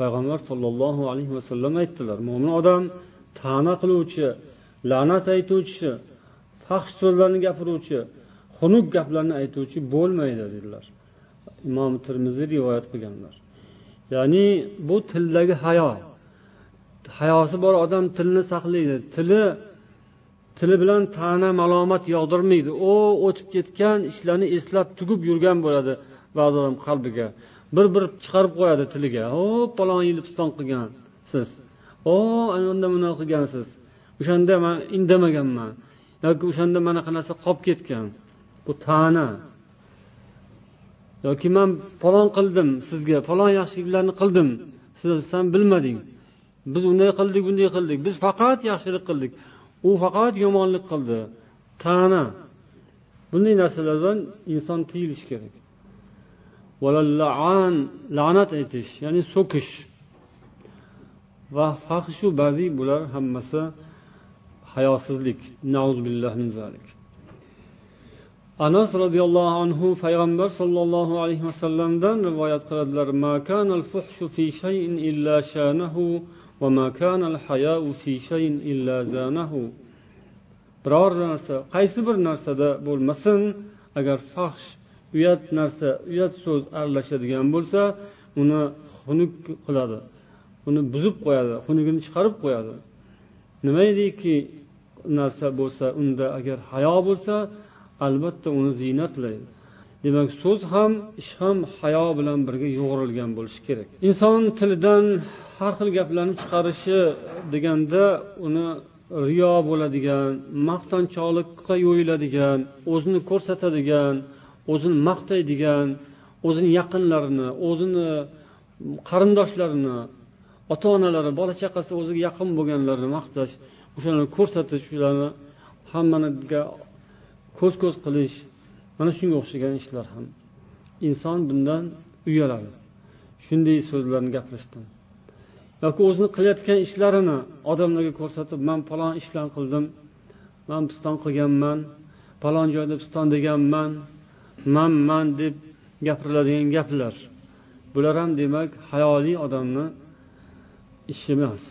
payg'ambar sollallohu alayhi vasallam aytdilar. mo'min odam ta'na qiluvchi la'nat aytuvchi faxsh so'zlarni gapiruvchi xunuk gaplarni aytuvchi bo'lmaydi dedilar. Imom termiziy rivoyat qilganlar. Ya'ni bu tildagi hayo. Hayosi bor odam tilni saqlaydi. Tili tili bilan ta'na malomat yog'dirmaydi. U o'tib ketgan ishlarni eslab tugib yurgan bo'ladi ba'zi odam qalbiga. Bir bir chiqarib qo'yadi tiliga. O palon yil piston qilgansiz. O ana unda bunaqa qilgansiz. O'shanda man indamaganman. Yoki o'shanda manaqa narsa qolib ketgan. Bu ta'na. Yoki man falon qildim sizga falon yaxshiliklarni qildim. Siz san bilmading. Biz unday qildik bunday qildik. Biz faqat yaxshilik qildik. U faqat yomonlik qildi. Ta'na. Bunday narsalardan inson tiyilishi kerak. La'nat aytish ya'ni so'kish. Va fahshu bazi bular hammasi hayosizlik. Anas roziyallohu anhu payg'ambar sollallohu alayhi vasallamdan rivoyat qiladilar. Biror narsa qaysi bir narsada bo'lmasin agar fahsh uyat narsa uyat so'z aralashadigan bo'lsa uni xunuk qiladi uni buzib qo'yadi xunugini chiqarib qo'yadi. Nimaiki narsa bo'lsa unda agar hayo bo'lsa albatta uni ziynatlaydi demak so'z ham ish ham hayo bilan birga yo'g'rilgan bo'lishi kerak. Inson tilidan har xil gaplarni chiqarishi deganda uni riyo bo'ladigan maqtanchoqlikqa yo'yiladigan o'zini ko'rsatadigan o'zini maqtaydigan o'zini yaqinlarini o'zini qarindoshlarini ota onalari bola chaqasi o'ziga yaqin bo'lganlarni maqtash o'shalarni ko'rsatish ularni hammaniga ko'z ko'z qilish mana shunga o'xshagan ishlar ham. Inson bundan uyaladi. Shunday so'zlarni gapirishdan. Yoki o'zini qilayotgan ishlarini odamlarga ko'rsatib man falon ishlarni qildim man piston qilganman falon joyda piston deganman man man deb gapiriladigan gaplar. Bular ham demak hayoliy odamni ishi emas.